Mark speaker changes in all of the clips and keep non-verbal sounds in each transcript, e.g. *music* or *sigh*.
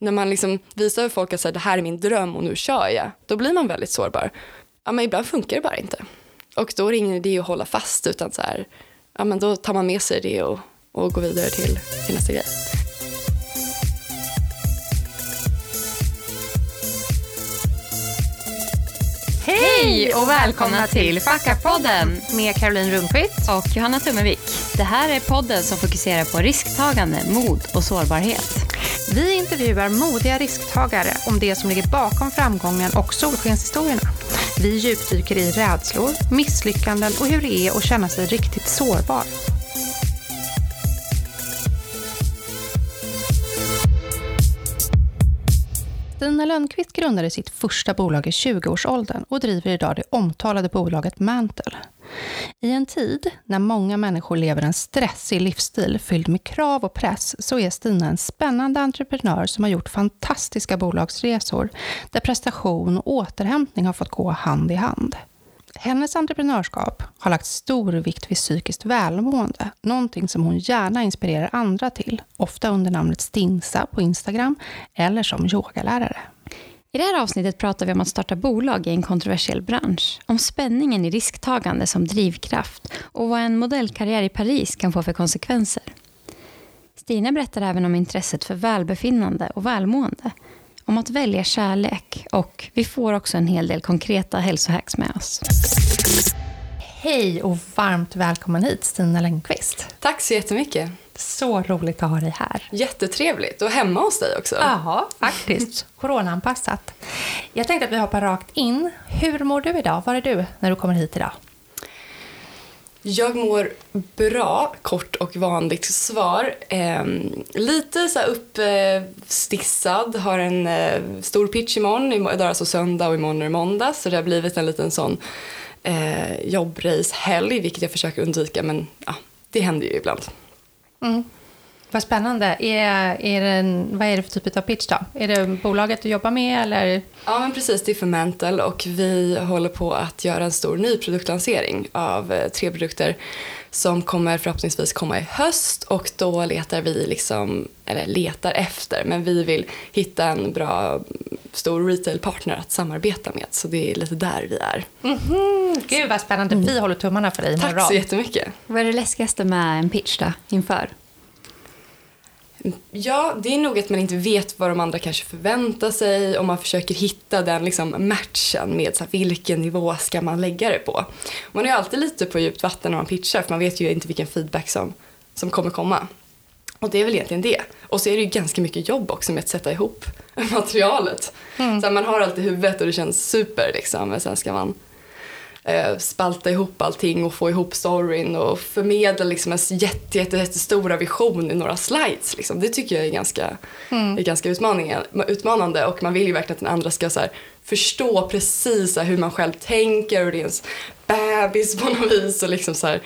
Speaker 1: när man liksom visar för folk att här, det här är min dröm och nu kör jag, då blir man väldigt sårbar. Ja, men ibland funkar det bara inte. Och då är det ingen idé att hålla fast, utan så här, ja, men då tar man med sig det och, och går vidare till, till nästa grej.
Speaker 2: Hej och välkomna till Facka-podden
Speaker 3: med Caroline Rundqvist.
Speaker 2: och Johanna Tummevik. Det här är podden som fokuserar på risktagande, mod och sårbarhet.
Speaker 3: Vi intervjuar modiga risktagare om det som ligger bakom framgången och solskenshistorierna. Vi djupdyker i rädslor, misslyckanden och hur det är att känna sig riktigt sårbar. Stina Lönnqvist grundade sitt första bolag i 20-årsåldern och driver idag det omtalade bolaget Mantle. I en tid när många människor lever en stressig livsstil fylld med krav och press så är Stina en spännande entreprenör som har gjort fantastiska bolagsresor där prestation och återhämtning har fått gå hand i hand. Hennes entreprenörskap har lagt stor vikt vid psykiskt välmående, någonting som hon gärna inspirerar andra till, ofta under namnet Stinsa på Instagram eller som yogalärare.
Speaker 2: I det här avsnittet pratar vi om att starta bolag i en kontroversiell bransch, om spänningen i risktagande som drivkraft och vad en modellkarriär i Paris kan få för konsekvenser. Stina berättar även om intresset för välbefinnande och välmående, om att välja kärlek och vi får också en hel del konkreta hälsohacks med oss.
Speaker 3: Hej och varmt välkommen hit Stina Lönnqvist.
Speaker 1: Tack så jättemycket.
Speaker 3: Så roligt att ha dig här.
Speaker 1: Jättetrevligt. Och hemma hos dig också.
Speaker 3: Jaha, faktiskt. *laughs* Coronaanpassat. Jag tänkte att vi hoppar rakt in. Hur mår du idag? Var är du när du kommer hit idag?
Speaker 1: Jag mår bra, kort och vanligt svar. Eh, lite så här uppstissad, har en eh, stor pitch imorgon. Idag är det alltså söndag och imorgon är det måndag. Så det har blivit en liten sån eh, jobbrace-helg, vilket jag försöker undvika. Men ja, det händer ju ibland.
Speaker 3: Mm. Vad spännande. Är, är det en, vad är det för typ av pitch då? Är det bolaget du jobbar med eller?
Speaker 1: Ja, men precis. Det är för Mental och vi håller på att göra en stor ny produktlansering av eh, tre produkter som kommer förhoppningsvis komma i höst och då letar vi liksom, eller letar efter, men vi vill hitta en bra stor retailpartner att samarbeta med. Så det är lite där vi är.
Speaker 3: Mm-hmm. Gud vad spännande. Vi håller tummarna för dig
Speaker 1: Tack så jättemycket.
Speaker 2: Vad är det läskigaste med en pitch då, inför?
Speaker 1: Ja, det är nog att man inte vet vad de andra kanske förväntar sig och man försöker hitta den liksom matchen med så här, vilken nivå ska man lägga det på. Man är alltid lite på djupt vatten när man pitchar för man vet ju inte vilken feedback som, som kommer komma. Och det är väl egentligen det. Och så är det ju ganska mycket jobb också med att sätta ihop *laughs* materialet. Mm. Så här, man har allt i huvudet och det känns super liksom, men sen ska man eh, spalta ihop allting och få ihop storyn och förmedla liksom en jätte, jätte, jättestora vision i några slides. Liksom. Det tycker jag är ganska, mm. är ganska utmanande och man vill ju verkligen att den andra ska så här, förstå precis här, hur man själv tänker och det är ens bebis på något vis. Och, liksom så här,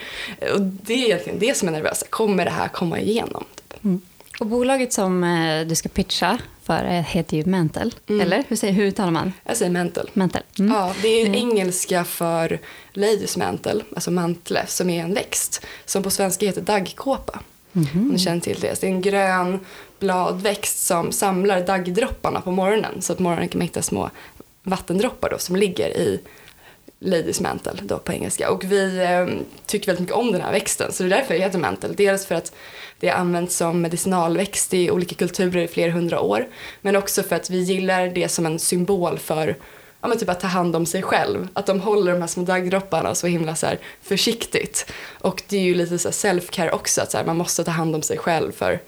Speaker 1: och det är egentligen det som är nervöst. Kommer det här komma igenom? Typ. Mm.
Speaker 2: Och bolaget som eh, du ska pitcha för heter ju Mantle, mm. eller? Hur, säger, hur uttalar man?
Speaker 1: Jag säger Mantle.
Speaker 2: Mantle.
Speaker 1: Mm. Ja, det är mm. engelska för Ladies Mantle, alltså mantle, som är en växt som på svenska heter daggkåpa. Mm. Om ni känner till det. det är en grön bladväxt som samlar daggdropparna på morgonen så att morgonen kan man hitta små vattendroppar då, som ligger i Ladies Mantle då på engelska. Och vi eh, tycker väldigt mycket om den här växten så det är därför det heter Mantle. Dels för att det har använts som medicinalväxt i olika kulturer i flera hundra år. Men också för att vi gillar det som en symbol för ja, men typ att ta hand om sig själv. Att de håller de här små daggdropparna så himla så här försiktigt. Och det är ju lite så self-care också, att så här, man måste ta hand om sig själv för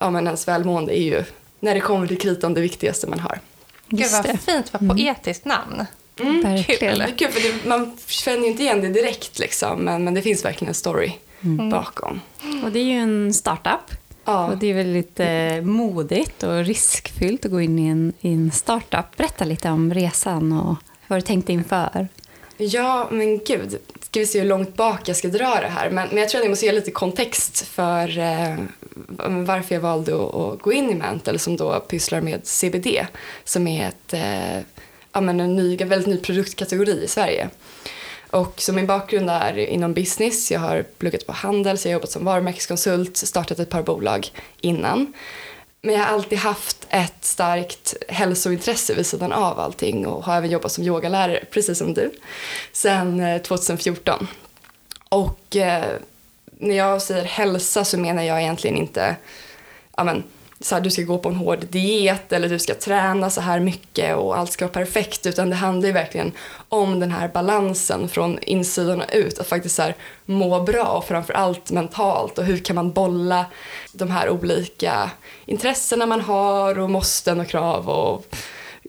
Speaker 1: ja, men ens välmående är ju när det kommer till kritan det viktigaste man har.
Speaker 3: Gud vad fint, vad mm. poetiskt namn.
Speaker 1: Mm, Verkligen. Kul. kul för det, man känner ju inte igen det direkt liksom, men, men det finns verkligen en story mm. bakom.
Speaker 2: Och det är ju en startup. Ja. Och det är väl lite modigt och riskfyllt att gå in i en, i en startup. Berätta lite om resan och vad du tänkte inför.
Speaker 1: Ja, men gud. Ska vi se hur långt bak jag ska dra det här. Men, men jag tror att jag måste ge lite kontext för eh, varför jag valde att, att, gå in i Mantle som då pysslar med CBD som är ett, eh, men en ny, väldigt ny produktkategori i Sverige. Och så min bakgrund är inom business. Jag har pluggat på Handels, jag har jobbat som varumärkeskonsult, startat ett par bolag innan. Men jag har alltid haft ett starkt hälsointresse vid sidan av allting och har även jobbat som yogalärare, precis som du, sedan eh, 2014. Och eh, när jag säger hälsa så menar jag egentligen inte ja, men, så här, du ska gå på en hård diet eller du ska träna så här mycket och allt ska vara perfekt utan det handlar ju verkligen om den här balansen från insidan och ut att faktiskt så här, må bra och framförallt mentalt och hur kan man bolla de här olika intressena man har och måsten och krav och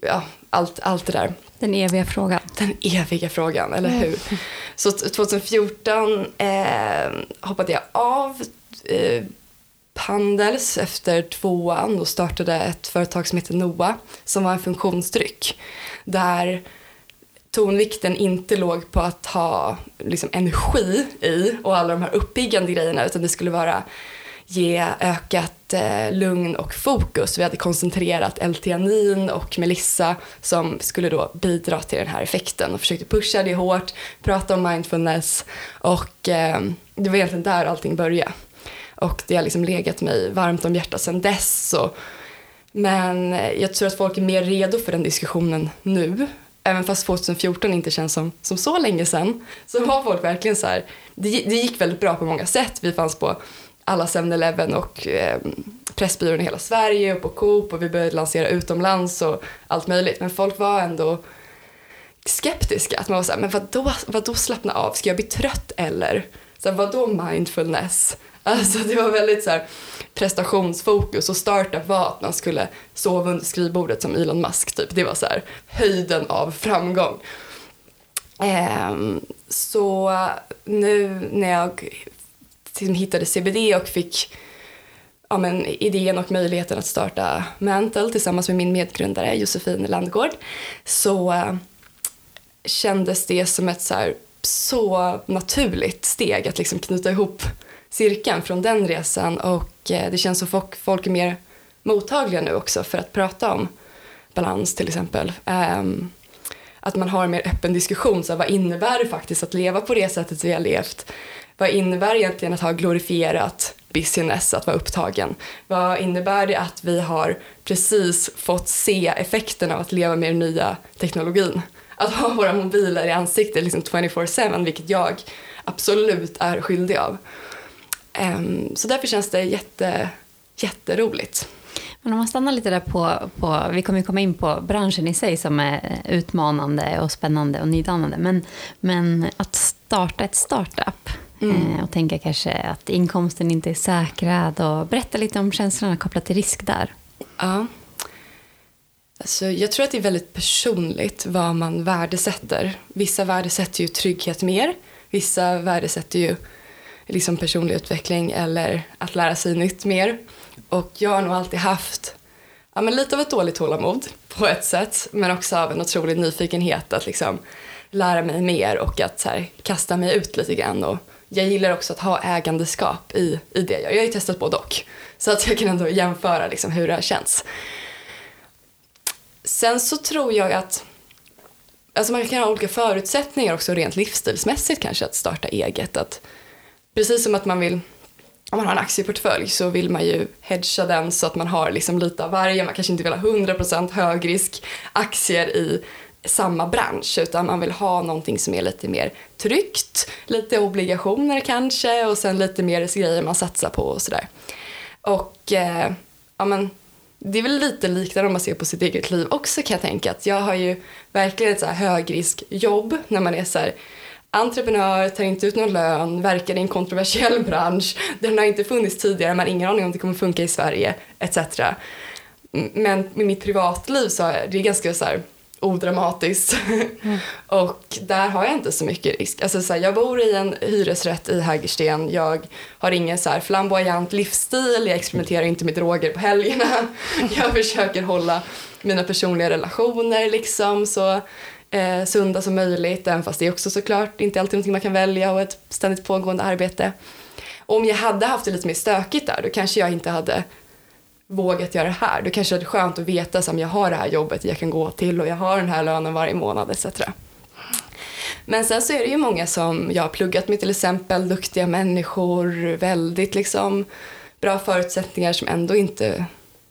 Speaker 1: ja, allt, allt det där.
Speaker 2: Den eviga frågan.
Speaker 1: Den eviga frågan, eller hur? Mm. *laughs* Så 2014 eh, hoppade jag av eh, Handels efter tvåan och startade ett företag som heter Noa som var en funktionsdryck där tonvikten inte låg på att ha liksom, energi i och alla de här uppiggande grejerna utan det skulle vara ge ökat eh, lugn och fokus. Vi hade koncentrerat L-teanin och Melissa som skulle då bidra till den här effekten och försökte pusha det hårt, prata om mindfulness och eh, det var egentligen där allting började. Och det har liksom legat mig varmt om hjärtat sedan dess. Och, men jag tror att folk är mer redo för den diskussionen nu. Även fast 2014 inte känns som, som så länge sedan så var folk verkligen så här, det, det gick väldigt bra på många sätt. Vi fanns på alla 7-Eleven och eh, Pressbyrån i hela Sverige och på Coop och vi började lansera utomlands och allt möjligt. Men folk var ändå skeptiska. Att man var så här, men vadå, vadå slappna av? Ska jag bli trött eller? Så här, vadå mindfulness? Alltså det var väldigt så här, prestationsfokus och startup var att man skulle sova under skrivbordet som Elon Musk typ. Det var så här, höjden av framgång. Um, så nu när jag liksom hittade CBD och fick ja, men, idén och möjligheten att starta Mantle tillsammans med min medgrundare Josefin Landgård så uh, kändes det som ett så, här, så naturligt steg att liksom knyta ihop cirkeln från den resan och eh, det känns som folk, folk är mer mottagliga nu också för att prata om balans till exempel. Um, att man har en mer öppen diskussion, så här, vad innebär det faktiskt att leva på det sättet vi har levt? Vad innebär egentligen att ha glorifierat business, att vara upptagen? Vad innebär det att vi har precis fått se effekterna av att leva med den nya teknologin? Att ha våra mobiler i ansiktet liksom 24-7, vilket jag absolut är skyldig av. Um, så därför känns det jätte, jätteroligt.
Speaker 2: Men om man stannar lite där på, på, vi kommer ju komma in på branschen i sig som är utmanande och spännande och nydanande. Men, men att starta ett startup mm. eh, och tänka kanske att inkomsten inte är säkrad och berätta lite om känslorna kopplat till risk där.
Speaker 1: Ja. Alltså, jag tror att det är väldigt personligt vad man värdesätter. Vissa värdesätter ju trygghet mer. Vissa värdesätter ju liksom personlig utveckling eller att lära sig nytt mer. Och jag har nog alltid haft ja, men lite av ett dåligt tålamod på ett sätt men också av en otrolig nyfikenhet att liksom lära mig mer och att här, kasta mig ut lite grann. Och jag gillar också att ha ägandeskap i, i det jag gör. Jag har ju testat både och. Så att jag kan ändå jämföra liksom hur det här känns. Sen så tror jag att alltså man kan ha olika förutsättningar också rent livsstilsmässigt kanske att starta eget. Att precis som att man vill om man har en aktieportfölj så vill man ju hedga den så att man har liksom lite av varje. Man kanske inte vill ha 100% högrisk aktier i samma bransch utan man vill ha någonting som är lite mer tryggt, lite obligationer kanske och sen lite mer grejer man satsar på och sådär. Och eh, ja men det är väl lite liknande om man ser på sitt eget liv också kan jag tänka att jag har ju verkligen ett så här högriskjobb när man är så här entreprenör, tar inte ut någon lön, verkar i en kontroversiell bransch, den har inte funnits tidigare, man har ingen aning om det kommer funka i Sverige, etc. Men med mitt privatliv så är det ganska så här odramatiskt. Mm. *laughs* och där har jag inte så mycket risk. Alltså så här, jag bor i en hyresrätt i Hägersten. Jag har ingen så här flamboyant livsstil. Jag experimenterar inte med droger på helgerna. *laughs* jag försöker hålla mina personliga relationer liksom så eh, sunda som möjligt, även fast det är också såklart inte alltid någonting man kan välja och ett ständigt pågående arbete. om jag hade haft det lite mer stökigt där, då kanske jag inte hade vågat göra det här. Då kanske det är skönt att veta att jag har det här jobbet jag kan gå till och jag har den här lönen varje månad etc. Men sen så är det ju många som jag har pluggat med till exempel, duktiga människor, väldigt liksom bra förutsättningar som ändå inte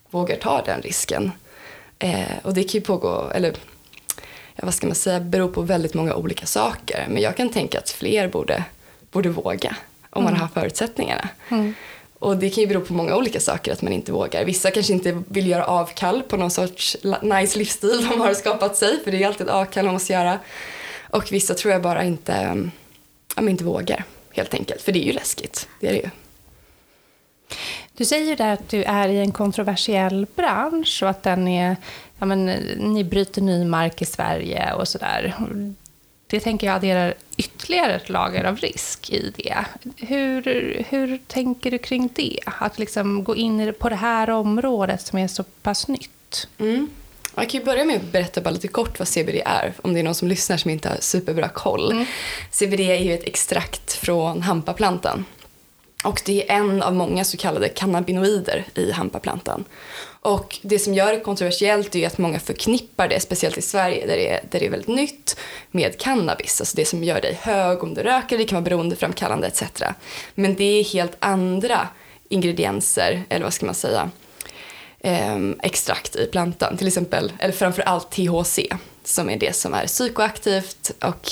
Speaker 1: vågar ta den risken. Eh, och det kan ju pågå, eller vad ska man säga, bero på väldigt många olika saker. Men jag kan tänka att fler borde, borde våga om man har förutsättningarna. Och det kan ju bero på många olika saker att man inte vågar. Vissa kanske inte vill göra avkall på någon sorts nice livsstil de har skapat sig, för det är alltid ett avkall man måste göra. Och vissa tror jag bara inte, mm, ja, inte vågar, helt enkelt. För det är ju läskigt, det är det ju.
Speaker 3: Du säger där att du är i en kontroversiell bransch och att den är, ja men, ni bryter ny mark i Sverige och sådär. Det tänker jag adderar ytterligare ett lager av risk i det. Hur, hur tänker du kring det? Att liksom gå in på det här området som är så pass nytt.
Speaker 1: Mm. Jag kan ju börja med att berätta bara lite kort vad CBD är, om det är någon som lyssnar som inte har superbra koll. CBD är ju ett extrakt från hampaplantan. Och det är en av många så kallade cannabinoider i hampaplantan. Och det som gör det kontroversiellt är att många förknippar det, speciellt i Sverige där det, är, där det är väldigt nytt, med cannabis. Alltså det som gör dig hög om du röker, det kan vara beroendeframkallande etc. Men det är helt andra ingredienser, eller vad ska man säga, eh, extrakt i plantan. Till exempel, eller framförallt THC som är det som är psykoaktivt och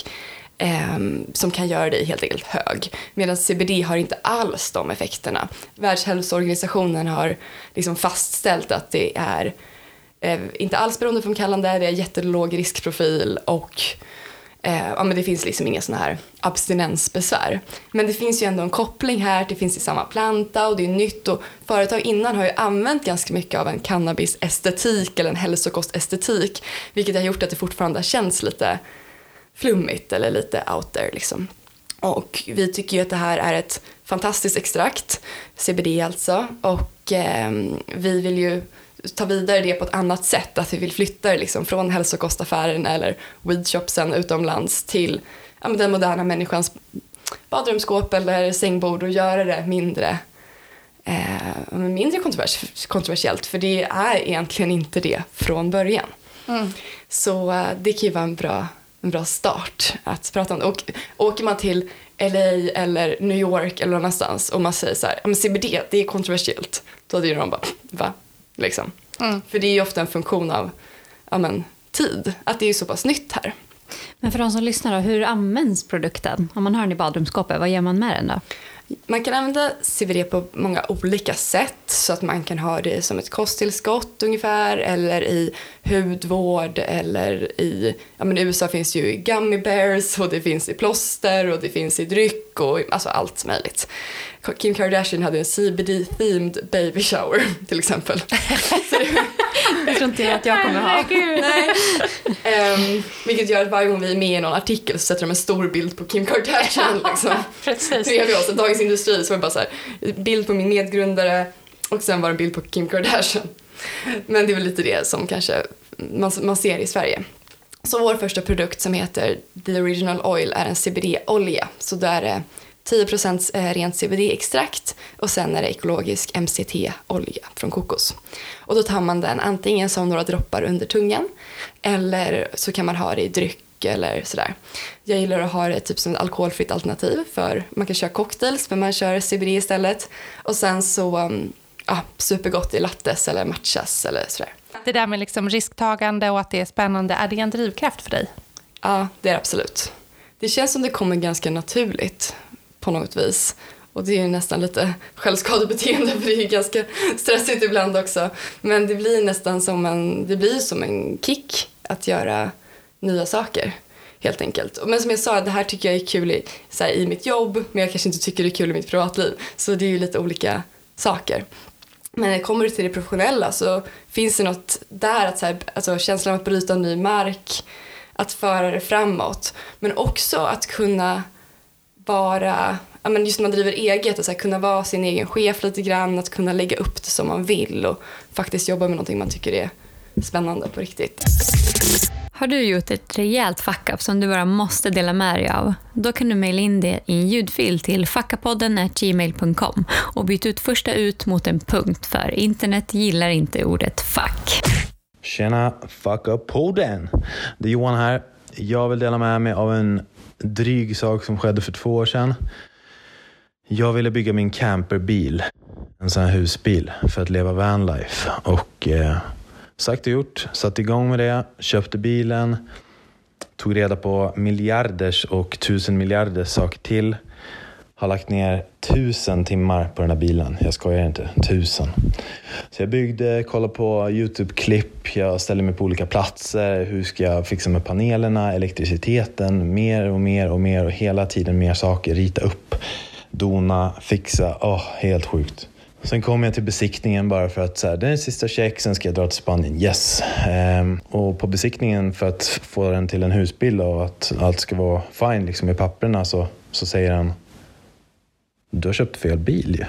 Speaker 1: eh, som kan göra dig helt enkelt hög. Medan CBD har inte alls de effekterna. Världshälsoorganisationen har liksom fastställt att det är eh, inte alls beroendeframkallande, det är jättelåg riskprofil och Eh, ja, men det finns liksom inga sådana här abstinensbesvär. Men det finns ju ändå en koppling här, det finns i samma planta och det är nytt och företag innan har ju använt ganska mycket av en cannabisestetik eller en hälsokostestetik vilket har gjort att det fortfarande känns lite flummigt eller lite out there liksom. Och vi tycker ju att det här är ett fantastiskt extrakt, CBD alltså, och eh, vi vill ju ta vidare det på ett annat sätt, att vi vill flytta det liksom från hälsokostaffären eller weedshopsen utomlands till ja, den moderna människans badrumsskåp eller sängbord och göra det mindre, eh, mindre kontrovers- kontroversiellt, för det är egentligen inte det från början. Så eh, det kan ju vara en bra, en bra start att prata om det. Och åker man till LA eller New York eller någon annanstans och man säger så här, "Ja, men CBD, det är kontroversiellt. Då hade ju de bara, va? Liksom. För det är ju ofta en funktion av ja, men, tid, att det är så pass nytt här.
Speaker 2: Men för de som lyssnar, då, hur används produkten? Om man har den i badrumsskåpet, vad gör man med den då?
Speaker 1: Man kan använda CBD på många olika sätt så att man kan ha det som ett kosttillskott ungefär eller i hudvård eller i, ja men i USA finns ju gummy bears och det finns i plåster och det finns i dryck och alltså allt möjligt. Kim Kardashian hade en CBD-themed baby shower *laughs* till exempel. *laughs* Det,
Speaker 2: Jag tror inte att jag kommer ha.
Speaker 1: Nej. Ehm, vilket gör att varje gång vi är med i någon artikel så sätter de en stor bild på Kim Kardashian. *laughs* Liksom.
Speaker 3: Precis.
Speaker 1: Bredvid oss. Dagens Industri så var det bara så här, bild på min medgrundare och sen var det en bild på Kim Kardashian. Men det är väl lite det som kanske man, man ser i Sverige. Så vår första produkt som heter The Original Oil är en CBD-olja. Så där är det 10% eh, rent CBD-extrakt och sen är det ekologisk MCT-olja från kokos. Och då tar man den antingen som några droppar under tungan eller så kan man ha det i dryck eller sådär. Jag gillar att ha det typ som ett alkoholfritt alternativ för man kan köra cocktails men man kör CBD istället. Och sen så, mm, ja, supergott i lattes eller matchas eller sådär.
Speaker 3: Det där med liksom risktagande och att det är spännande, är det en drivkraft för dig?
Speaker 1: Ja, det är det absolut. Det känns som det kommer ganska naturligt på något vis. Och det är ju nästan lite självskadebeteende *laughs* för det är ju ganska stressigt ibland också. Men det blir nästan som en, det blir som en kick att göra nya saker helt enkelt. Men som jag sa, det här tycker jag är kul i, så här, i mitt jobb men jag kanske inte tycker det är kul i mitt privatliv. Så det är ju lite olika saker. Men kommer du till det professionella så finns det något där, att så här, alltså känslan av att bryta ny mark, att föra det framåt. Men också att kunna vara, ja men just när man driver eget, att så här, kunna vara sin egen chef lite grann, att kunna lägga upp det som man vill och faktiskt jobba med någonting man tycker är spännande på riktigt.
Speaker 2: Har du gjort ett rejält fuck-up som du bara måste dela med dig av? Då kan du mejla in det i en ljudfil till fuckapodden.gmail.com och byt ut första ut mot en punkt för internet gillar inte ordet fuck.
Speaker 4: Tjena, fuck up podden! Det är Johan här. Jag vill dela med mig av en dryg sak som skedde för två år sedan. Jag ville bygga min camperbil. en sån här husbil för att leva vanlife. Och eh, sagt och gjort, satte igång med det, köpte bilen, tog reda på miljarders och tusen miljarders saker till. Har lagt ner tusen timmar på den här bilen. Jag skojar inte. Tusen. Så jag byggde, kollade på YouTube-klipp, jag ställde mig på olika platser. Hur ska jag fixa med panelerna, elektriciteten, mer och mer och mer och hela tiden mer saker. Rita upp, dona, fixa. Åh, oh, helt sjukt. Sen kom jag till besiktningen bara för att så här, det är den sista check, sen ska jag dra till Spanien. Yes! Ehm, och på besiktningen för att få den till en husbil och att allt ska vara fine liksom, i papperna så, så säger han Du har köpt fel bil ju.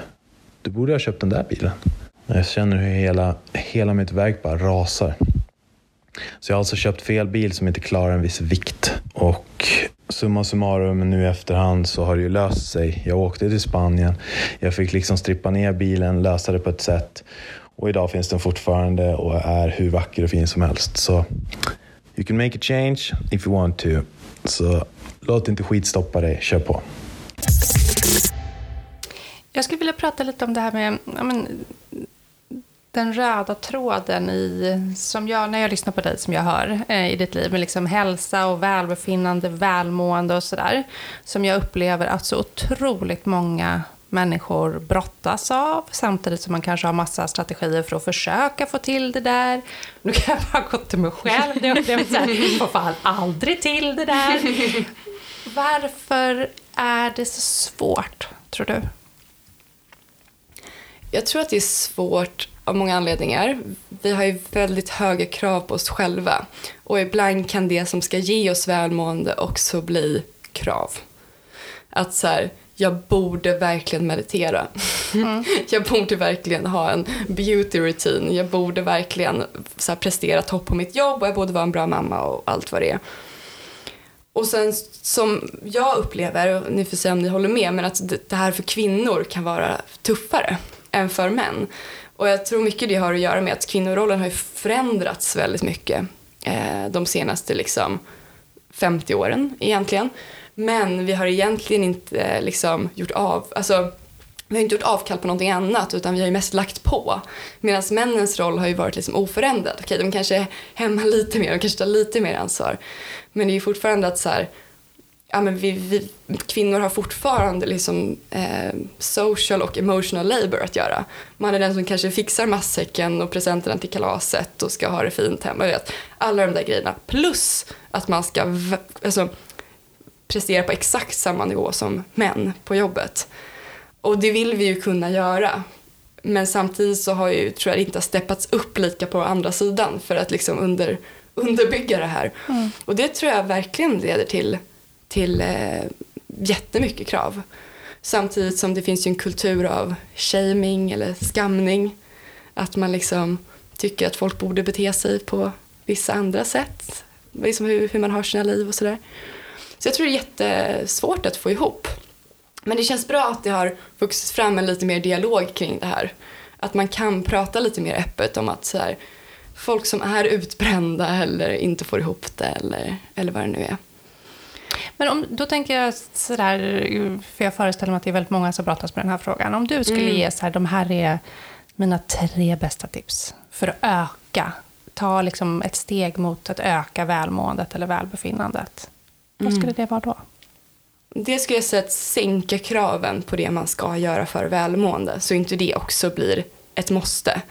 Speaker 4: Du borde ha köpt den där bilen. Jag känner hur hela, hela mitt verk bara rasar. Så jag har alltså köpt fel bil som inte klarar en viss vikt. Och summa summarum nu i efterhand så har det ju löst sig. Jag åkte till Spanien, jag fick liksom strippa ner bilen, lösa det på ett sätt. Och idag finns den fortfarande och är hur vacker och fin som helst. Så you can make a change if you want to. Så låt inte skit stoppa dig, kör på.
Speaker 3: Jag skulle vilja prata lite om det här med ja, men, den röda tråden i, som jag, när jag lyssnar på dig, som jag hör eh, i ditt liv, med liksom hälsa och välbefinnande, välmående och sådär, som jag upplever att så otroligt många människor brottas av, samtidigt som man kanske har massa strategier för att försöka få till det där. Nu kan jag bara gå till mig själv, Jag får fan aldrig till det där. Varför är det så svårt, tror du?
Speaker 1: Jag tror att det är svårt av många anledningar. Vi har ju väldigt höga krav på oss själva och ibland kan det som ska ge oss välmående också bli krav. Att så här, jag borde verkligen meditera. Mm. *laughs* jag borde verkligen ha en beauty routine. Jag borde verkligen så här, prestera topp på mitt jobb och jag borde vara en bra mamma och allt vad det är. Och sen som jag upplever, och ni får säga om ni håller med, men att det här för kvinnor kan vara tuffare än för män. Och jag tror mycket det har att göra med att kvinnorollen har förändrats väldigt mycket eh, de senaste liksom 50 åren egentligen. Men vi har egentligen inte eh, liksom gjort av, alltså vi har inte gjort avkall på någonting annat utan vi har ju mest lagt på. Medan männens roll har ju varit liksom oförändrad. Okej, de kanske är hemma *laughs* lite mer, de kanske tar lite mer ansvar. Men det är ju fortfarande att så här, ja, men vi, vi, kvinnor har fortfarande liksom, eh, social och emotional labor att göra. Man är den som kanske fixar matsäcken och presenterna till kalaset och ska ha det fint hemma. Vet. Alla de där grejerna. Plus att man ska alltså, prestera på exakt samma nivå som män på jobbet. Och det vill vi ju kunna göra. Men samtidigt så har ju, tror jag, inte steppats upp lika på andra sidan för att liksom under, underbygga det här. Mm. Och det tror jag verkligen leder till till eh, jättemycket krav. Samtidigt som det finns ju en kultur av shaming eller skamning. Att man liksom tycker att folk borde bete sig på vissa andra sätt. Liksom hur, hur man har sina liv och sådär. Så jag tror det är jättesvårt att få ihop. Men det känns bra att det har vuxit fram en lite mer dialog kring det här. Att man kan prata lite mer öppet om att så här, folk som är utbrända eller inte får ihop det eller, eller vad det nu är.
Speaker 3: Men om, då tänker jag sådär, för jag föreställer mig att det är väldigt många som brottas med den här frågan. Om du skulle mm. ge så här, de här är mina tre bästa tips för att öka, ta liksom ett steg mot att öka välmåendet eller välbefinnandet. Vad skulle mm. det vara då?
Speaker 1: Det skulle jag säga att sänka kraven på det man ska göra för välmående, så inte det också blir ett måste.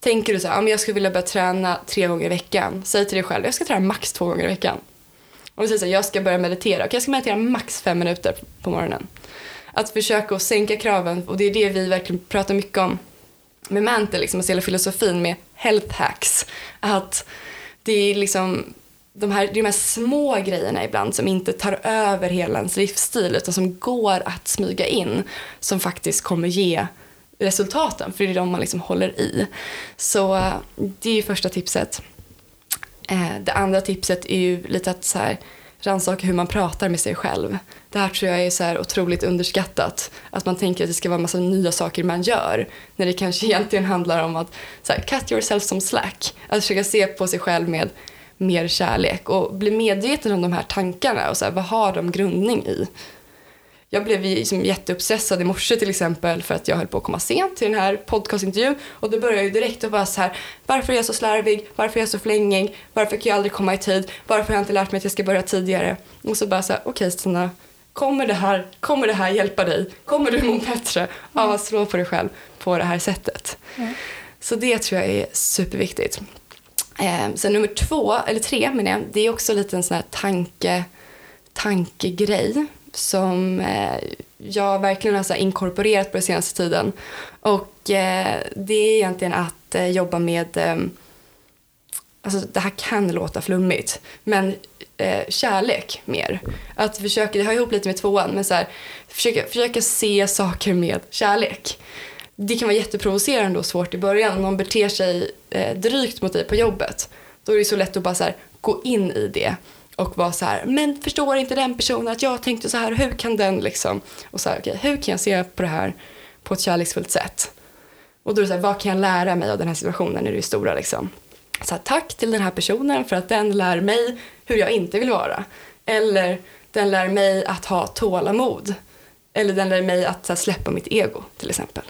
Speaker 1: Tänker du så här, jag skulle vilja börja träna tre gånger i veckan, säg till dig själv, jag ska träna max två gånger i veckan. Om vi säger så här, jag ska börja meditera. Okay, jag ska meditera max fem minuter på morgonen. Att försöka att sänka kraven och det är det vi verkligen pratar mycket om med Mantle, liksom, alltså hela filosofin med health hacks. Att det är liksom de här, de här små grejerna ibland som inte tar över hela ens livsstil utan som går att smyga in som faktiskt kommer ge resultaten för det är de man liksom håller i. Så eh, det är första tipset. Eh, det andra tipset är ju lite att så här, rannsaka hur man pratar med sig själv. Det här tror jag är så här otroligt underskattat. Att man tänker att det ska vara en massa nya saker man gör. När det kanske *laughs* egentligen handlar om att så här, cut yourself some slack. Att försöka se på sig själv med mer kärlek och bli medveten om de här tankarna och så här, vad har de grundning i jag blev liksom jätteuppstressad i morse till exempel för att jag höll på att komma sent till den här podcastintervjun och då började jag direkt att bara så här, varför är jag så slarvig, varför är jag så flängig, varför kan jag aldrig komma i tid, varför har jag inte lärt mig att jag ska börja tidigare? Och så bara så här, okej okay, Stina, kommer det, här, kommer det här hjälpa dig? Kommer du må bättre av att slå på dig själv på det här sättet? Mm. Så det tror jag är superviktigt. Eh, sen nummer två, eller tre menar jag, det är också lite en sån här tanke, tankegrej som eh, jag verkligen har så inkorporerat på den senaste tiden. Och eh, det är egentligen att eh, jobba med, eh, alltså det här kan låta flummigt, men eh, kärlek mer. Att försöka, det hör ihop lite med tvåan, men så här, försöka, försöka se saker med kärlek. Det kan vara jätteprovocerande och svårt i början om någon beter sig eh, drygt mot dig på jobbet. Då är det så lätt att bara så här, gå in i det och vara så här, men förstår inte den personen att jag tänkte så här, hur kan den liksom? Och så här, okay, hur kan jag se på det här på ett kärleksfullt sätt? Och då är det så här, vad kan jag lära mig av den här situationen i det stora liksom? Så här, tack till den här personen för att den lär mig hur jag inte vill vara. Eller den lär mig att ha tålamod. Eller den lär mig att här, släppa mitt ego till exempel.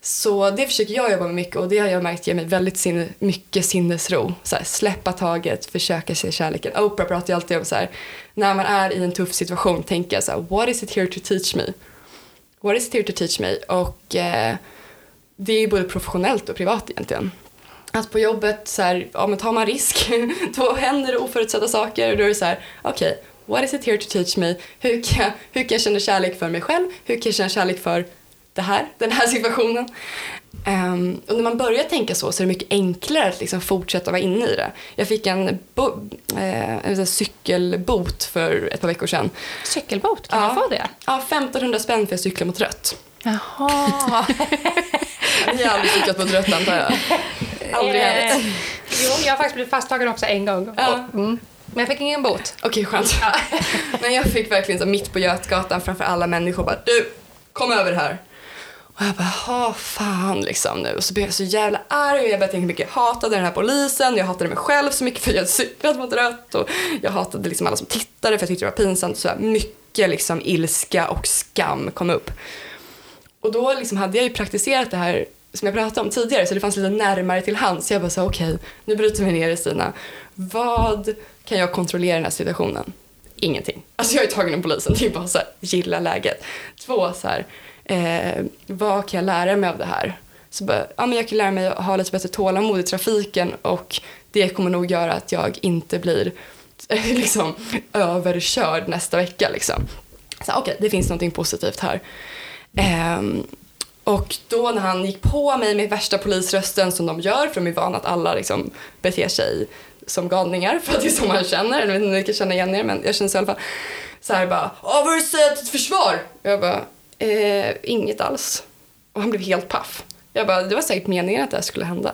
Speaker 1: Så det försöker jag jobba med mycket och det har jag märkt ger mig väldigt sin, mycket sinnesro. Så här, släppa taget, försöka se kärleken. Oprah pratar ju alltid om så här, när man är i en tuff situation, tänka så här, what is it here to teach me? What is it here to teach me? Och eh, det är ju både professionellt och privat egentligen. Att på jobbet, så här, ja, men tar man risk, *laughs* då händer det oförutsedda saker och då är det så här, okej, okay, what is it here to teach me? Hur kan, hur kan jag känna kärlek för mig själv? Hur kan jag känna kärlek för det här, den här situationen. Um, och när man börjar tänka så så är det mycket enklare att liksom fortsätta vara inne i det. Jag fick en, bo, eh, en cykelbot för ett par veckor sedan.
Speaker 3: Cykelbot? Kan
Speaker 1: ja.
Speaker 3: man få det?
Speaker 1: Ja, 1500 spänn för att cykla mot rött.
Speaker 3: Jaha. *laughs*
Speaker 1: Ni har aldrig cyklat mot rött antar jag? Aldrig hänt.
Speaker 3: Eh, jo, jag har faktiskt blivit fasttagen också en gång.
Speaker 1: Ja.
Speaker 3: Mm. Men jag fick ingen bot.
Speaker 1: Okej, okay, skönt. Ja. *laughs* Men jag fick verkligen så mitt på Götgatan framför alla människor bara du, kom över här. Och jag bara, ha fan liksom nu. Och så blev jag så jävla arg och jag började tänka mycket. Jag hatade den här polisen, jag hatade mig själv så mycket för jag hade cyklat mot rött. Och jag hatade liksom alla som tittade för jag tyckte det var pinsamt. Så mycket liksom ilska och skam kom upp. Och då liksom hade jag ju praktiserat det här som jag pratade om tidigare så det fanns lite närmare till hands. Så jag bara sa okej, okay, nu bryter vi ner det Stina. Vad kan jag kontrollera i den här situationen? Ingenting. Alltså jag är tagen av polisen, det är bara så här, gilla läget. Två så här, eh, vad kan jag lära mig av det här? Så bara, ja, men jag kan lära mig att ha lite bättre tålamod i trafiken och det kommer nog göra att jag inte blir *laughs* liksom, överkörd nästa vecka. Liksom. Okej, okay, det finns något positivt här. Eh, och då när han gick på mig med värsta polisrösten som de gör, för de är vana att alla liksom beter sig som galningar för att det är så man känner. Jag vet inte om ni kan känna igen er men jag känner så i alla fall. Så här bara, vad har du att säga till ditt försvar? Jag bara, Eh, inget alls. Och han blev helt paff. Jag bara, det var säkert meningen att det här skulle hända.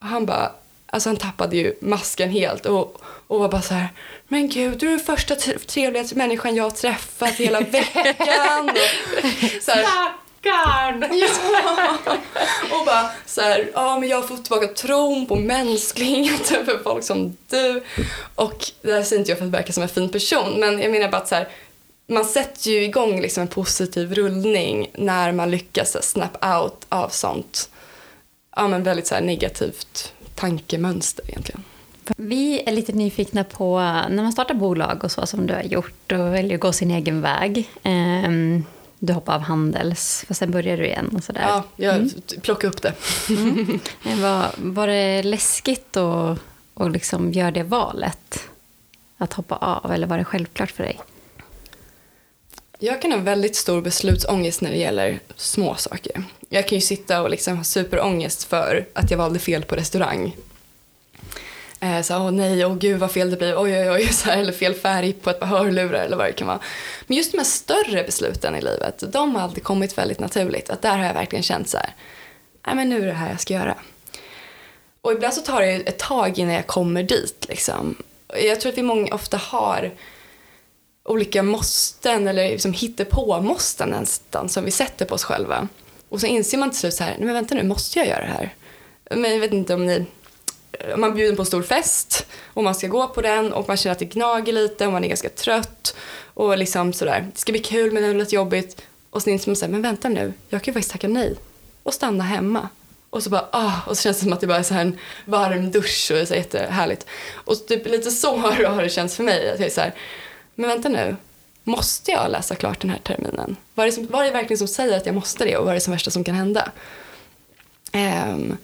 Speaker 1: Och han bara, alltså han tappade ju masken helt och, och var bara så här, men gud, du är den första trevligaste människan jag har träffat hela *laughs* veckan. så här,
Speaker 3: Stackarn! *laughs*
Speaker 1: Ja. Och bara så här, ja men jag har fått tillbaka tron på mänskligheten för folk som du. Och det här säger inte jag för att verka som en fin person, men jag menar bara att så här, man sätter ju igång liksom en positiv rullning när man lyckas snap out av sånt ja, men väldigt så negativt tankemönster egentligen.
Speaker 2: Vi är lite nyfikna på när man startar bolag och så som du har gjort och väljer att gå sin egen väg. Um, du hoppade av Handels, och sen började du igen och sådär.
Speaker 1: Ja, jag mm. plockade upp det.
Speaker 2: Mm. Var, var det läskigt att, att liksom göra det valet? Att hoppa av, eller var det självklart för dig?
Speaker 1: Jag kan ha väldigt stor beslutsångest när det gäller små saker. Jag kan ju sitta och liksom ha superångest för att jag valde fel på restaurang. Eh, så åh nej, åh gud vad fel det blir, oj oj oj, *laughs* så här, eller fel färg på ett par hörlurar eller vad det kan vara. Men just de här större besluten i livet, de har alltid kommit väldigt naturligt. Att där har jag verkligen känt så här, nej men nu är det här jag ska göra. Och ibland så tar det ett tag innan jag kommer dit liksom. Jag tror att vi många ofta har olika måsten eller liksom hittepå-måsten nästan som vi sätter på oss själva. Och så inser man till slut så här, nej men vänta nu, måste jag göra det här? Men jag vet inte om ni, om man bjuder på en stor fest och man ska gå på den och man känner att det gnager lite och man är ganska trött Och liksom sådär, det ska bli kul men det är lite jobbigt. Och sen inser man såhär, men vänta nu, jag kan ju faktiskt tacka nej och stanna hemma. Och så bara, ah, och så känns det som att det bara är så här en varm dusch och det är så jättehärligt. Och typ lite så *laughs* har det känts för mig. Att jag är så här, men vänta nu, måste jag läsa klart den här terminen? Vad är, det som, vad är det verkligen som säger att jag måste det och vad är det som värsta som kan hända? Um,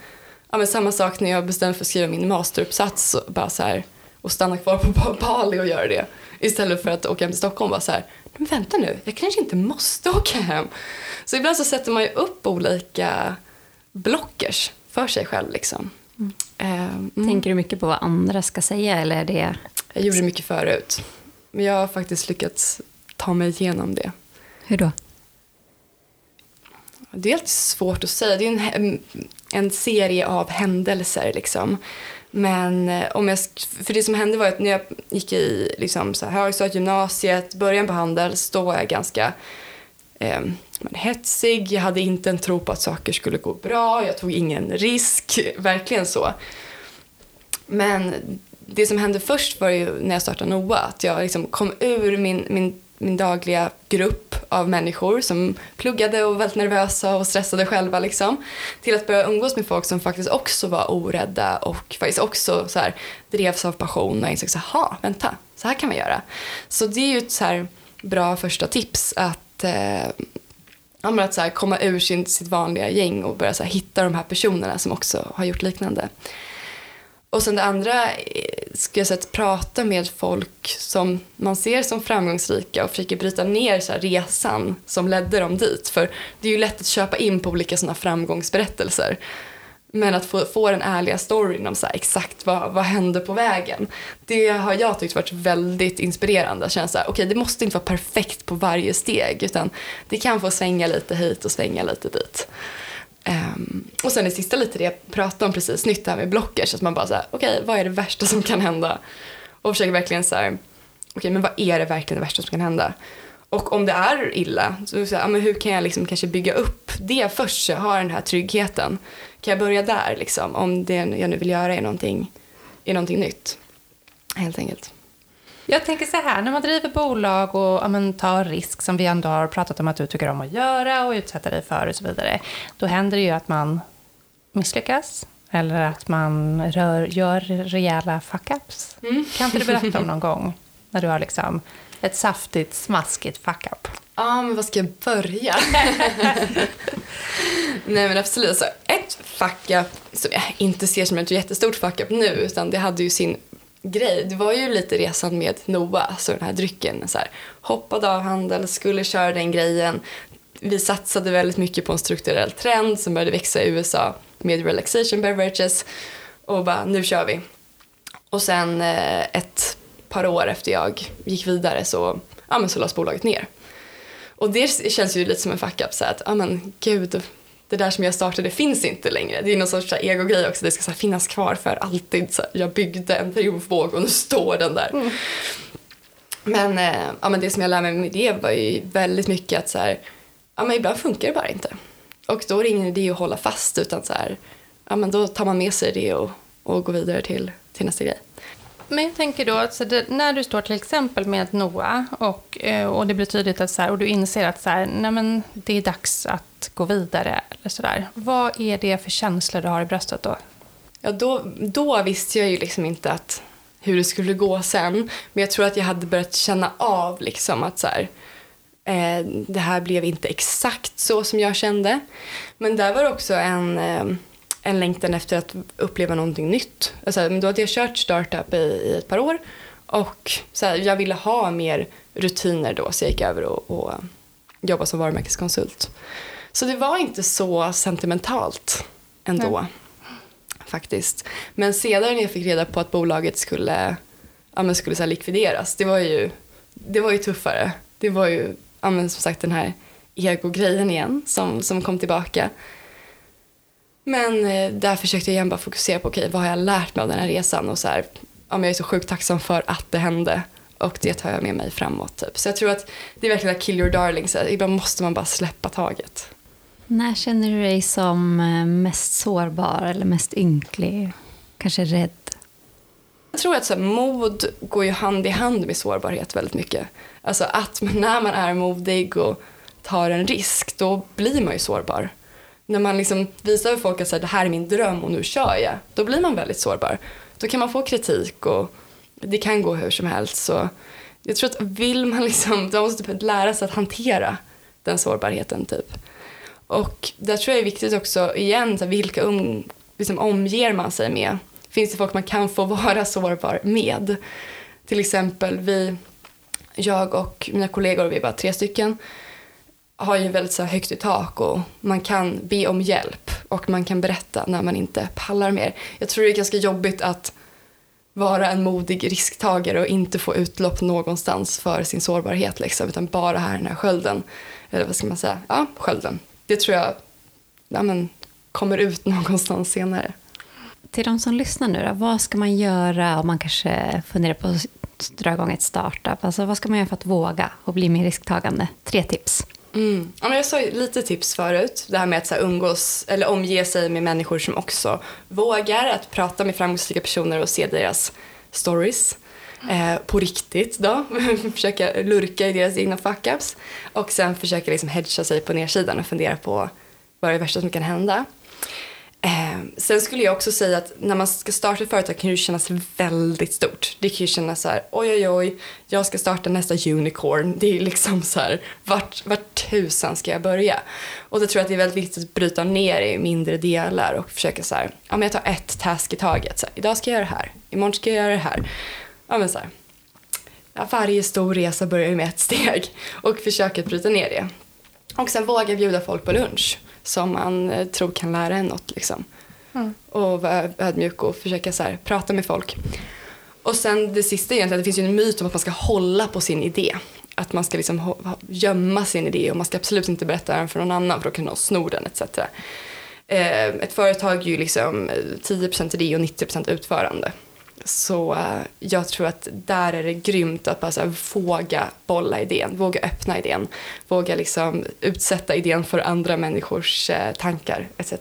Speaker 1: ja, men samma sak när jag bestämde för att skriva min masteruppsats och, bara så här, och stanna kvar på Bali och göra det. Istället för att åka hem till Stockholm och bara så här, men vänta nu, jag kanske inte måste åka hem. Så ibland så sätter man ju upp olika blockers för sig själv. Liksom.
Speaker 2: Mm. Mm. Tänker du mycket på vad andra ska säga? Eller är det...
Speaker 1: Jag gjorde det mycket förut. Men jag har faktiskt lyckats ta mig igenom det.
Speaker 2: Hur då?
Speaker 1: Det är alltid svårt att säga. Det är en, en serie av händelser. Liksom. Men eh, om jag, för det som hände var att när jag gick i liksom, så här, högstadiet, gymnasiet, början på Handels, då var jag ganska eh, hetsig. Jag hade inte en tro på att saker skulle gå bra. Jag tog ingen risk. *laughs* Verkligen så. Men det som hände först var ju när jag startade NOA. Att jag liksom kom ur min, min, min dagliga grupp av människor som pluggade och var väldigt nervösa och stressade själva. Liksom, till att börja umgås med folk som faktiskt också var orädda och faktiskt också så här, drevs av passion och insåg så här, vänta, så här kan man göra. Så det är ju ett så här, bra första tips att eh, att så här, komma ur sin, sitt vanliga gäng och börja så här, hitta de här personerna som också har gjort liknande. Och sen det andra eh, ska jag säga att prata med folk som man ser som framgångsrika och försöka bryta ner så resan som ledde dem dit. För det är ju lätt att köpa in på olika sådana framgångsberättelser. Men att få, få den ärliga storyn om så exakt vad, vad hände på vägen. Det har jag tyckt varit väldigt inspirerande. Att känna så här, okay, det måste inte vara perfekt på varje steg utan det kan få svänga lite hit och svänga lite dit. Um, och sen det sista lite det jag pratade om precis nytt, det här med blockers. Att man bara såhär, okej okay, vad är det värsta som kan hända? Och försöker verkligen såhär, okej okay, men vad är det verkligen det värsta som kan hända? Och om det är illa, så, så här, men hur kan jag liksom kanske bygga upp det först så jag har den här tryggheten? Kan jag börja där liksom, om det jag nu vill göra är någonting, är någonting nytt? Helt enkelt.
Speaker 3: Jag tänker så här, när man driver bolag och ja, men, tar risk som vi ändå har pratat om att du tycker om att göra och utsätta dig för och så vidare. Då händer det ju att man misslyckas eller att man rör, gör rejäla fuck-ups. Mm. Kan inte du berätta om någon *laughs* gång när du har liksom ett saftigt, smaskigt fuck-up?
Speaker 1: Ja, men vad ska jag börja? *laughs* Nej men absolut, alltså, ett fuck-up som jag inte ser som ett jättestort fuck-up nu utan det hade ju sin grej. Det var ju lite resan med Noa, alltså den här drycken. Så här, hoppade av handel, skulle köra den grejen. Vi satsade väldigt mycket på en strukturell trend som började växa i USA med relaxation beverages och bara nu kör vi. Och sen eh, ett par år efter jag gick vidare så, ja, men så lades bolaget ner. Och det känns ju lite som en fuck-up så att, ja men gud, det där som jag startade finns inte längre. Det är någon sorts ego-grej också. Det ska så här, finnas kvar för alltid. Så jag byggde en triumfbåge och nu står den där. Mm. Men, eh, ja, men det som jag lärde mig med det var ju väldigt mycket att så här, ja, men ibland funkar det bara inte. Och då är det ingen idé att hålla fast utan så här, ja, men då tar man med sig det och, och går vidare till, till nästa grej.
Speaker 3: Men jag tänker då, alltså det, när du står till exempel med Noah och, eh, och det blir tydligt att så här, och du inser att så här, nej men, det är dags att gå vidare. Eller så där. Vad är det för känslor du har i bröstet då?
Speaker 1: Ja, då, då visste jag ju liksom inte att, hur det skulle gå sen. Men jag tror att jag hade börjat känna av liksom att så här, eh, det här blev inte exakt så som jag kände. Men där var det också en eh, en längtan efter att uppleva någonting nytt. Alltså, då hade jag kört startup i, i ett par år och så här, jag ville ha mer rutiner då så jag gick över och, och jobbade som varumärkeskonsult. Så det var inte så sentimentalt ändå. Nej. Faktiskt. Men sedan när jag fick reda på att bolaget skulle, ja, skulle så här, likvideras, det var, ju, det var ju tuffare. Det var ju ja, men, som sagt den här ego-grejen igen som, som kom tillbaka. Men eh, där försökte jag igen bara fokusera på okay, vad har jag lärt mig av den här resan och så här, ja, jag är så sjukt tacksam för att det hände och det tar jag med mig framåt. Typ. Så jag tror att det är verkligen att kill your darling, så ibland måste man bara släppa taget.
Speaker 2: När känner du dig som eh, mest sårbar eller mest ynklig? Kanske rädd?
Speaker 1: Jag tror att så här, mod går ju hand i hand med sårbarhet väldigt mycket. Alltså att när man är modig och tar en risk, då blir man ju sårbar. När man liksom visar för folk att så här, det här är min dröm och nu kör jag, då blir man väldigt sårbar. Då kan man få kritik och det kan gå hur som helst. Så jag tror att vill man liksom, då måste typ lära sig att hantera den sårbarheten typ. Och där tror jag är viktigt också, igen, så här, vilka um, liksom, omger man sig med? Finns det folk man kan få vara sårbar med? Till exempel, vi, jag och mina kollegor, vi är bara tre stycken, har ju väldigt så här, högt i tak och man kan be om hjälp och man kan berätta när man inte pallar mer. Jag tror det är ganska jobbigt att vara en modig risktagare och inte få utlopp någonstans för sin sårbarhet liksom, utan bara här den här skölden. Eller vad ska man säga? Ja, skölden. Det tror jag ja, men, kommer ut *laughs* någonstans senare.
Speaker 2: Till de som lyssnar nu då, vad ska man göra om man kanske funderar på att dra igång ett startup? Alltså, vad ska man göra för att våga och bli mer risktagande? Tre tips.
Speaker 1: Mm. Ja, men jag sa ju lite tips förut. Det här med att så här, umgås eller omge sig med människor som också vågar att prata med framgångsrika personer och se deras stories. Eh, på riktigt då. *laughs* försöka lurka i deras egna fuck-ups. Och sen försöka liksom hedga sig på nedsidan och fundera på vad är det värsta som kan hända. Eh, sen skulle jag också säga att när man ska starta ett företag kan det kännas väldigt stort. Det kan ju kännas så här, oj oj oj, jag ska starta nästa unicorn. Det är liksom så här, vart, vart tusan ska jag börja? Och då tror jag att det är väldigt viktigt att bryta ner i mindre delar och försöka så här, ja men jag tar ett task i taget. Så här, idag ska jag göra det här, imorgon ska jag göra det här. Ja men så här, ja, varje stor resa börjar ju med ett steg och försöka bryta ner det. Och sen våga bjuda folk på lunch som man eh, tror kan lära en något. Liksom. Mm. Och vara ödmjuk och försöka så här, prata med folk. Och sen det sista egentligen, det finns ju en myt om att man ska hålla på sin idé. Att man ska liksom gömma sin idé och man ska absolut inte berätta den för någon annan för då kan någon sno den etc. Eh, ett företag är ju liksom 10% idé och 90% utförande. Så eh, jag tror att där är det grymt att bara så här, våga bolla idén, våga öppna idén, våga liksom utsätta idén för andra människors eh, tankar etc.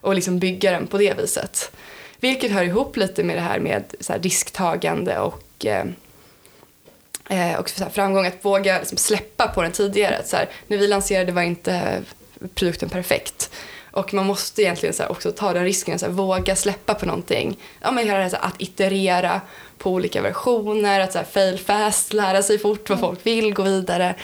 Speaker 1: Och liksom bygga den på det viset. Vilket hör ihop lite med det här med så här, risktagande och eh, eh och så här, framgång, att våga liksom släppa på den tidigare. Så här, när vi lanserade var inte produkten perfekt. Och man måste egentligen så också ta den risken, så här, våga släppa på någonting. Ja, men här, så här, att iterera på olika versioner, att så här, fail fast, lära sig fort vad mm. folk vill, gå vidare.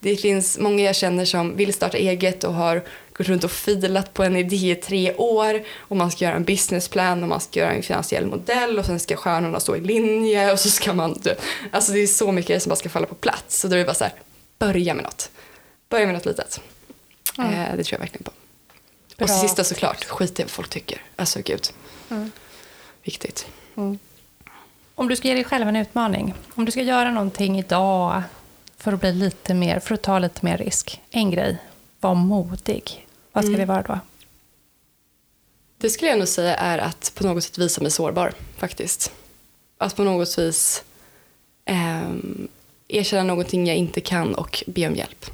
Speaker 1: Det finns många jag känner som vill starta eget och har gått runt och filat på en idé i tre år och man ska göra en businessplan och man ska göra en finansiell modell och sen ska stjärnorna stå i linje och så ska man... Alltså det är så mycket som bara ska falla på plats. Så då är det bara så här, börja med något. Börja med något litet. Mm. Eh, det tror jag verkligen på. Bra. Och sista såklart, skit i vad folk tycker. Alltså gud. Mm. Viktigt. Mm.
Speaker 3: Om du ska ge dig själv en utmaning. Om du ska göra någonting idag för att bli lite mer, för att ta lite mer risk. En grej, var modig. Vad ska mm. det vara då?
Speaker 1: Det skulle jag nog säga är att på något sätt visa mig sårbar faktiskt. Att på något vis eh, erkänna någonting jag inte kan och be om hjälp.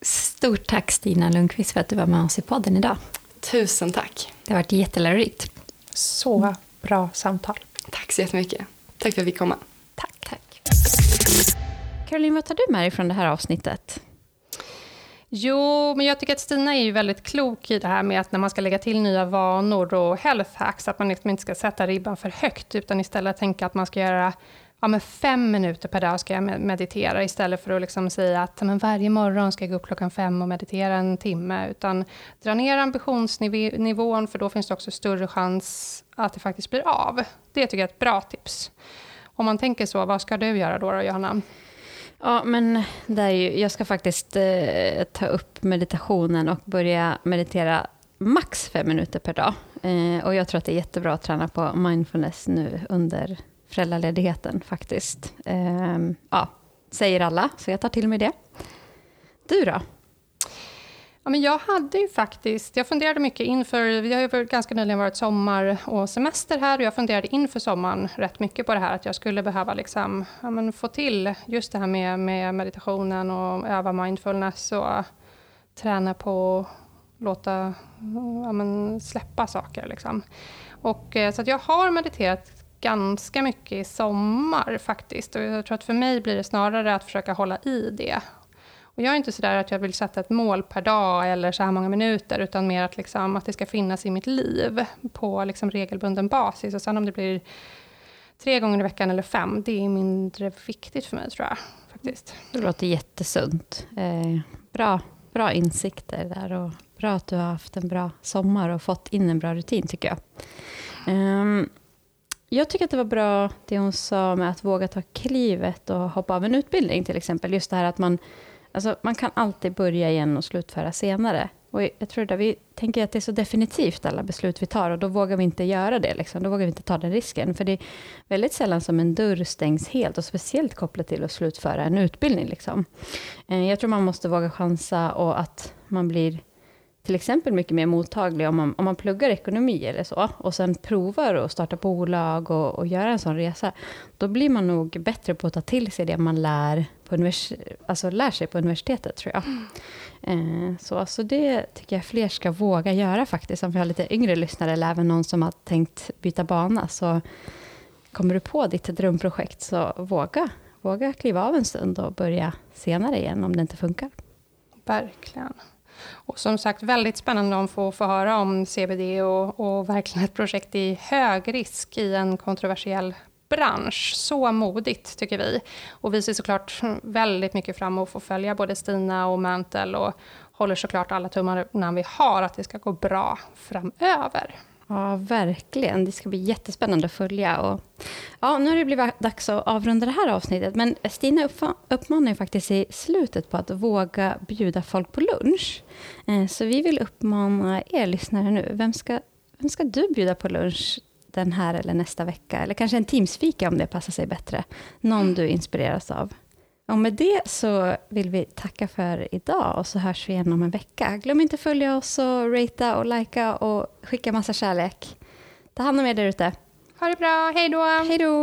Speaker 2: Stort tack Stina Lundqvist för att du var med oss i podden idag.
Speaker 1: Tusen tack.
Speaker 2: Det har varit jättelärorikt.
Speaker 3: Så bra samtal.
Speaker 1: Tack så jättemycket. Tack för att vi fick komma.
Speaker 2: Tack. tack. Caroline, vad tar du med dig från det här avsnittet?
Speaker 3: Jo, men jag tycker att Stina är ju väldigt klok i det här med att när man ska lägga till nya vanor och health hacks, att man liksom inte ska sätta ribban för högt, utan istället tänka att man ska göra ja, men fem minuter per dag ska jag meditera, istället för att liksom säga att men varje morgon ska jag gå upp klockan fem och meditera en timme. Utan dra ner ambitionsnivån, för då finns det också större chans att det faktiskt blir av. Det tycker jag är ett bra tips. Om man tänker så, vad ska du göra då, då Johanna?
Speaker 2: Ja, men det är ju, jag ska faktiskt eh, ta upp meditationen och börja meditera max fem minuter per dag. Eh, och jag tror att det är jättebra att träna på mindfulness nu under föräldraledigheten faktiskt. Ehm, ja, säger alla, så jag tar till mig det. Du då?
Speaker 3: Ja, men jag hade ju faktiskt, jag funderade mycket inför, vi har ju ganska nyligen varit sommar och semester här och jag funderade inför sommaren rätt mycket på det här att jag skulle behöva liksom, ja, men få till just det här med, med meditationen och öva mindfulness och träna på att låta, ja, men släppa saker. Liksom. Och, eh, så att jag har mediterat ganska mycket i sommar faktiskt. Och jag tror att för mig blir det snarare att försöka hålla i det. Och jag är inte sådär att jag vill sätta ett mål per dag eller så här många minuter, utan mer att, liksom, att det ska finnas i mitt liv på liksom regelbunden basis. Och sen om det blir tre gånger i veckan eller fem, det är mindre viktigt för mig tror jag. faktiskt.
Speaker 2: Det låter jättesunt. Eh, bra, bra insikter där och bra att du har haft en bra sommar och fått in en bra rutin tycker jag. Um, jag tycker att det var bra det hon sa med att våga ta klivet och hoppa av en utbildning till exempel. Just det här att man, alltså, man kan alltid börja igen och slutföra senare. Och jag tror att vi tänker att det är så definitivt alla beslut vi tar och då vågar vi inte göra det. Liksom. Då vågar vi inte ta den risken. För det är väldigt sällan som en dörr stängs helt och speciellt kopplat till att slutföra en utbildning. Liksom. Eh, jag tror man måste våga chansa och att man blir till exempel mycket mer mottaglig om man, om man pluggar ekonomi eller så och sen provar att starta bolag och, och göra en sån resa. Då blir man nog bättre på att ta till sig det man lär, på univers alltså lär sig på universitetet, tror jag. Mm. Eh, så, så det tycker jag fler ska våga göra faktiskt. Om vi har lite yngre lyssnare eller även någon som har tänkt byta bana. Så kommer du på ditt drömprojekt, så våga. Våga kliva av en stund och börja senare igen om det inte funkar.
Speaker 3: Verkligen. Och som sagt, väldigt spännande att få, få höra om CBD och, och verkligen ett projekt i hög risk i en kontroversiell bransch. Så modigt, tycker vi. Och vi ser såklart väldigt mycket fram emot att få följa både Stina och Mantel och håller såklart alla tummarna vi har att det ska gå bra framöver.
Speaker 2: Ja, verkligen. Det ska bli jättespännande att följa. Och, ja, nu har det blivit dags att avrunda det här avsnittet. Men Stina uppmanar ju faktiskt i slutet på att våga bjuda folk på lunch. Eh, så vi vill uppmana er lyssnare nu. Vem ska, vem ska du bjuda på lunch den här eller nästa vecka? Eller kanske en Teamsfika om det passar sig bättre. Någon du inspireras av. Och med det så vill vi tacka för idag och så hörs vi igen om en vecka. Glöm inte att följa oss och ratea och likea och skicka massa kärlek. Ta hand om er där ute.
Speaker 3: Ha det bra, hej då!
Speaker 2: Hej då!